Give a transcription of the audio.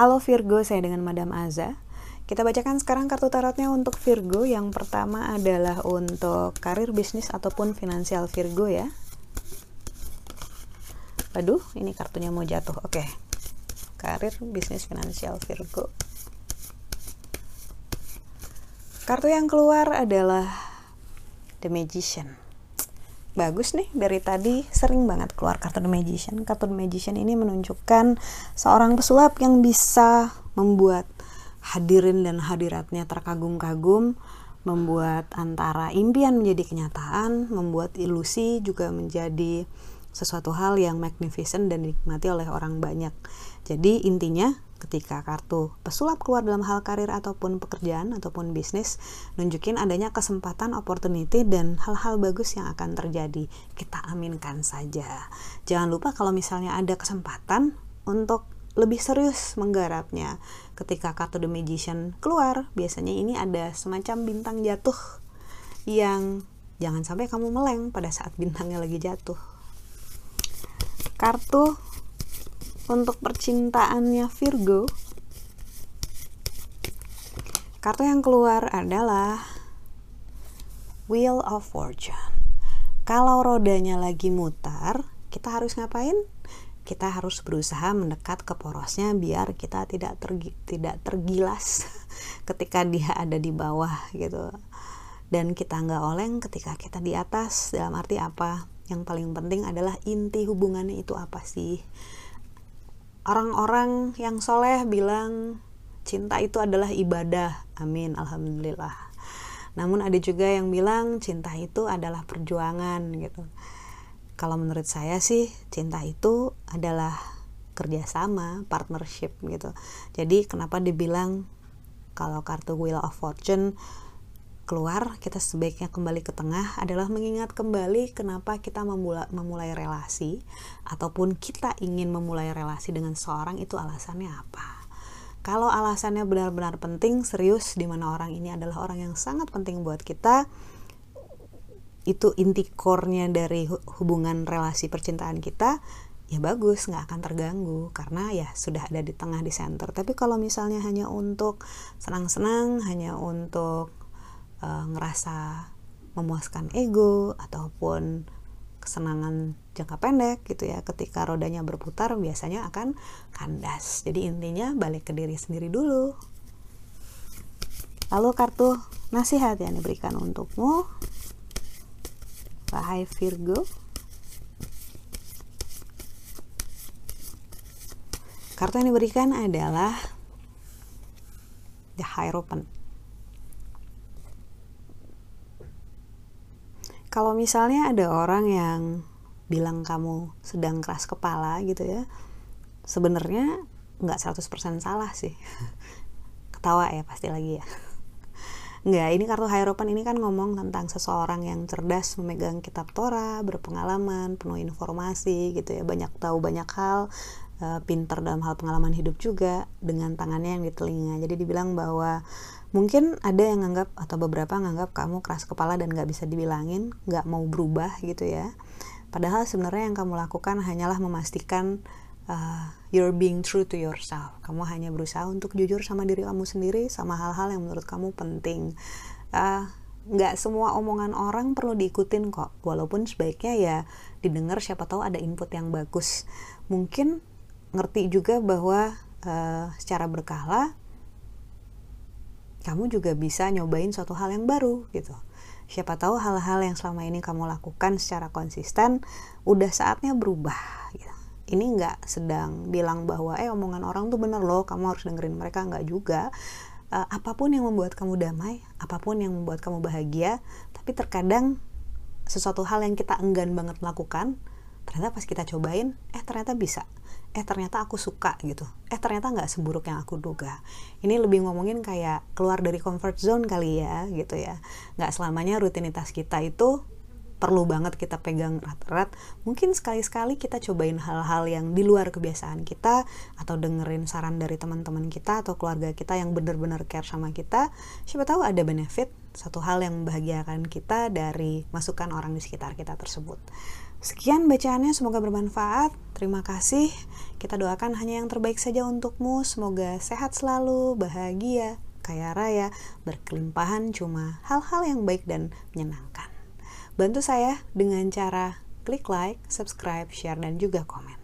Halo Virgo, saya dengan Madam Aza. Kita bacakan sekarang kartu tarotnya untuk Virgo. Yang pertama adalah untuk karir bisnis ataupun finansial Virgo ya. Aduh, ini kartunya mau jatuh. Oke. Karir bisnis finansial Virgo. Kartu yang keluar adalah The Magician bagus nih dari tadi sering banget keluar kartu The Magician. Kartu The Magician ini menunjukkan seorang pesulap yang bisa membuat hadirin dan hadiratnya terkagum-kagum, membuat antara impian menjadi kenyataan, membuat ilusi juga menjadi sesuatu hal yang magnificent dan dinikmati oleh orang banyak. Jadi intinya ketika kartu pesulap keluar dalam hal karir ataupun pekerjaan ataupun bisnis nunjukin adanya kesempatan opportunity dan hal-hal bagus yang akan terjadi. Kita aminkan saja. Jangan lupa kalau misalnya ada kesempatan untuk lebih serius menggarapnya. Ketika kartu The Magician keluar biasanya ini ada semacam bintang jatuh yang jangan sampai kamu meleng pada saat bintangnya lagi jatuh kartu untuk percintaannya Virgo. Kartu yang keluar adalah Wheel of Fortune. Kalau rodanya lagi mutar kita harus ngapain? Kita harus berusaha mendekat ke porosnya biar kita tidak tergi, tidak tergilas ketika dia ada di bawah gitu. Dan kita nggak oleng ketika kita di atas dalam arti apa yang paling penting adalah inti hubungannya itu apa sih? Orang-orang yang soleh bilang cinta itu adalah ibadah. Amin alhamdulillah. Namun ada juga yang bilang cinta itu adalah perjuangan gitu. Kalau menurut saya sih cinta itu adalah kerjasama partnership gitu. Jadi kenapa dibilang kalau kartu Wheel of Fortune keluar, kita sebaiknya kembali ke tengah adalah mengingat kembali kenapa kita memulai, memulai relasi ataupun kita ingin memulai relasi dengan seorang itu alasannya apa. Kalau alasannya benar-benar penting, serius di mana orang ini adalah orang yang sangat penting buat kita, itu inti core-nya dari hubungan relasi percintaan kita, ya bagus nggak akan terganggu karena ya sudah ada di tengah di center tapi kalau misalnya hanya untuk senang-senang hanya untuk uh, ngerasa memuaskan ego ataupun kesenangan jangka pendek gitu ya. Ketika rodanya berputar biasanya akan kandas. Jadi intinya balik ke diri sendiri dulu. Lalu kartu nasihat yang diberikan untukmu. Wahai Virgo. Kartu yang diberikan adalah The Hierophant kalau misalnya ada orang yang bilang kamu sedang keras kepala gitu ya sebenarnya nggak 100% salah sih. Ketawa ya pasti lagi ya. Nggak ini kartu Hierophant ini kan ngomong tentang seseorang yang cerdas memegang kitab Torah berpengalaman penuh informasi gitu ya banyak tahu banyak hal uh, pinter dalam hal pengalaman hidup juga dengan tangannya yang di telinga. Jadi dibilang bahwa mungkin ada yang nganggap atau beberapa nganggap kamu keras kepala dan nggak bisa dibilangin nggak mau berubah gitu ya. Padahal sebenarnya yang kamu lakukan hanyalah memastikan uh, you're being true to yourself. Kamu hanya berusaha untuk jujur sama diri kamu sendiri sama hal-hal yang menurut kamu penting. Uh, nggak semua omongan orang perlu diikutin kok. Walaupun sebaiknya ya didengar siapa tahu ada input yang bagus. Mungkin ngerti juga bahwa uh, secara berkala kamu juga bisa nyobain suatu hal yang baru gitu. Siapa tahu hal-hal yang selama ini kamu lakukan secara konsisten udah saatnya berubah. Gitu. Ini nggak sedang bilang bahwa eh omongan orang tuh bener loh, kamu harus dengerin mereka nggak juga. Uh, apa pun yang membuat kamu damai, apa pun yang membuat kamu bahagia, tapi terkadang sesuatu hal yang kita enggan banget melakukan, ternyata pas kita cobain, eh ternyata bisa eh ternyata aku suka gitu. Eh ternyata nggak seburuk yang aku duga. Ini lebih ngomongin kayak keluar dari comfort zone kali ya gitu ya. Nggak selamanya rutinitas kita itu perlu banget kita pegang erat-erat mungkin sekali-sekali kita cobain hal-hal yang di luar kebiasaan kita atau dengerin saran dari teman-teman kita atau keluarga kita yang benar-benar care sama kita siapa tahu ada benefit satu hal yang membahagiakan kita dari masukan orang di sekitar kita tersebut. Sekian bacaannya, semoga bermanfaat. Terima kasih. Kita doakan hanya yang terbaik saja untukmu. Semoga sehat selalu, bahagia, kaya raya, berkelimpahan cuma hal-hal yang baik dan menyenangkan. Bantu saya dengan cara klik like, subscribe, share, dan juga komen.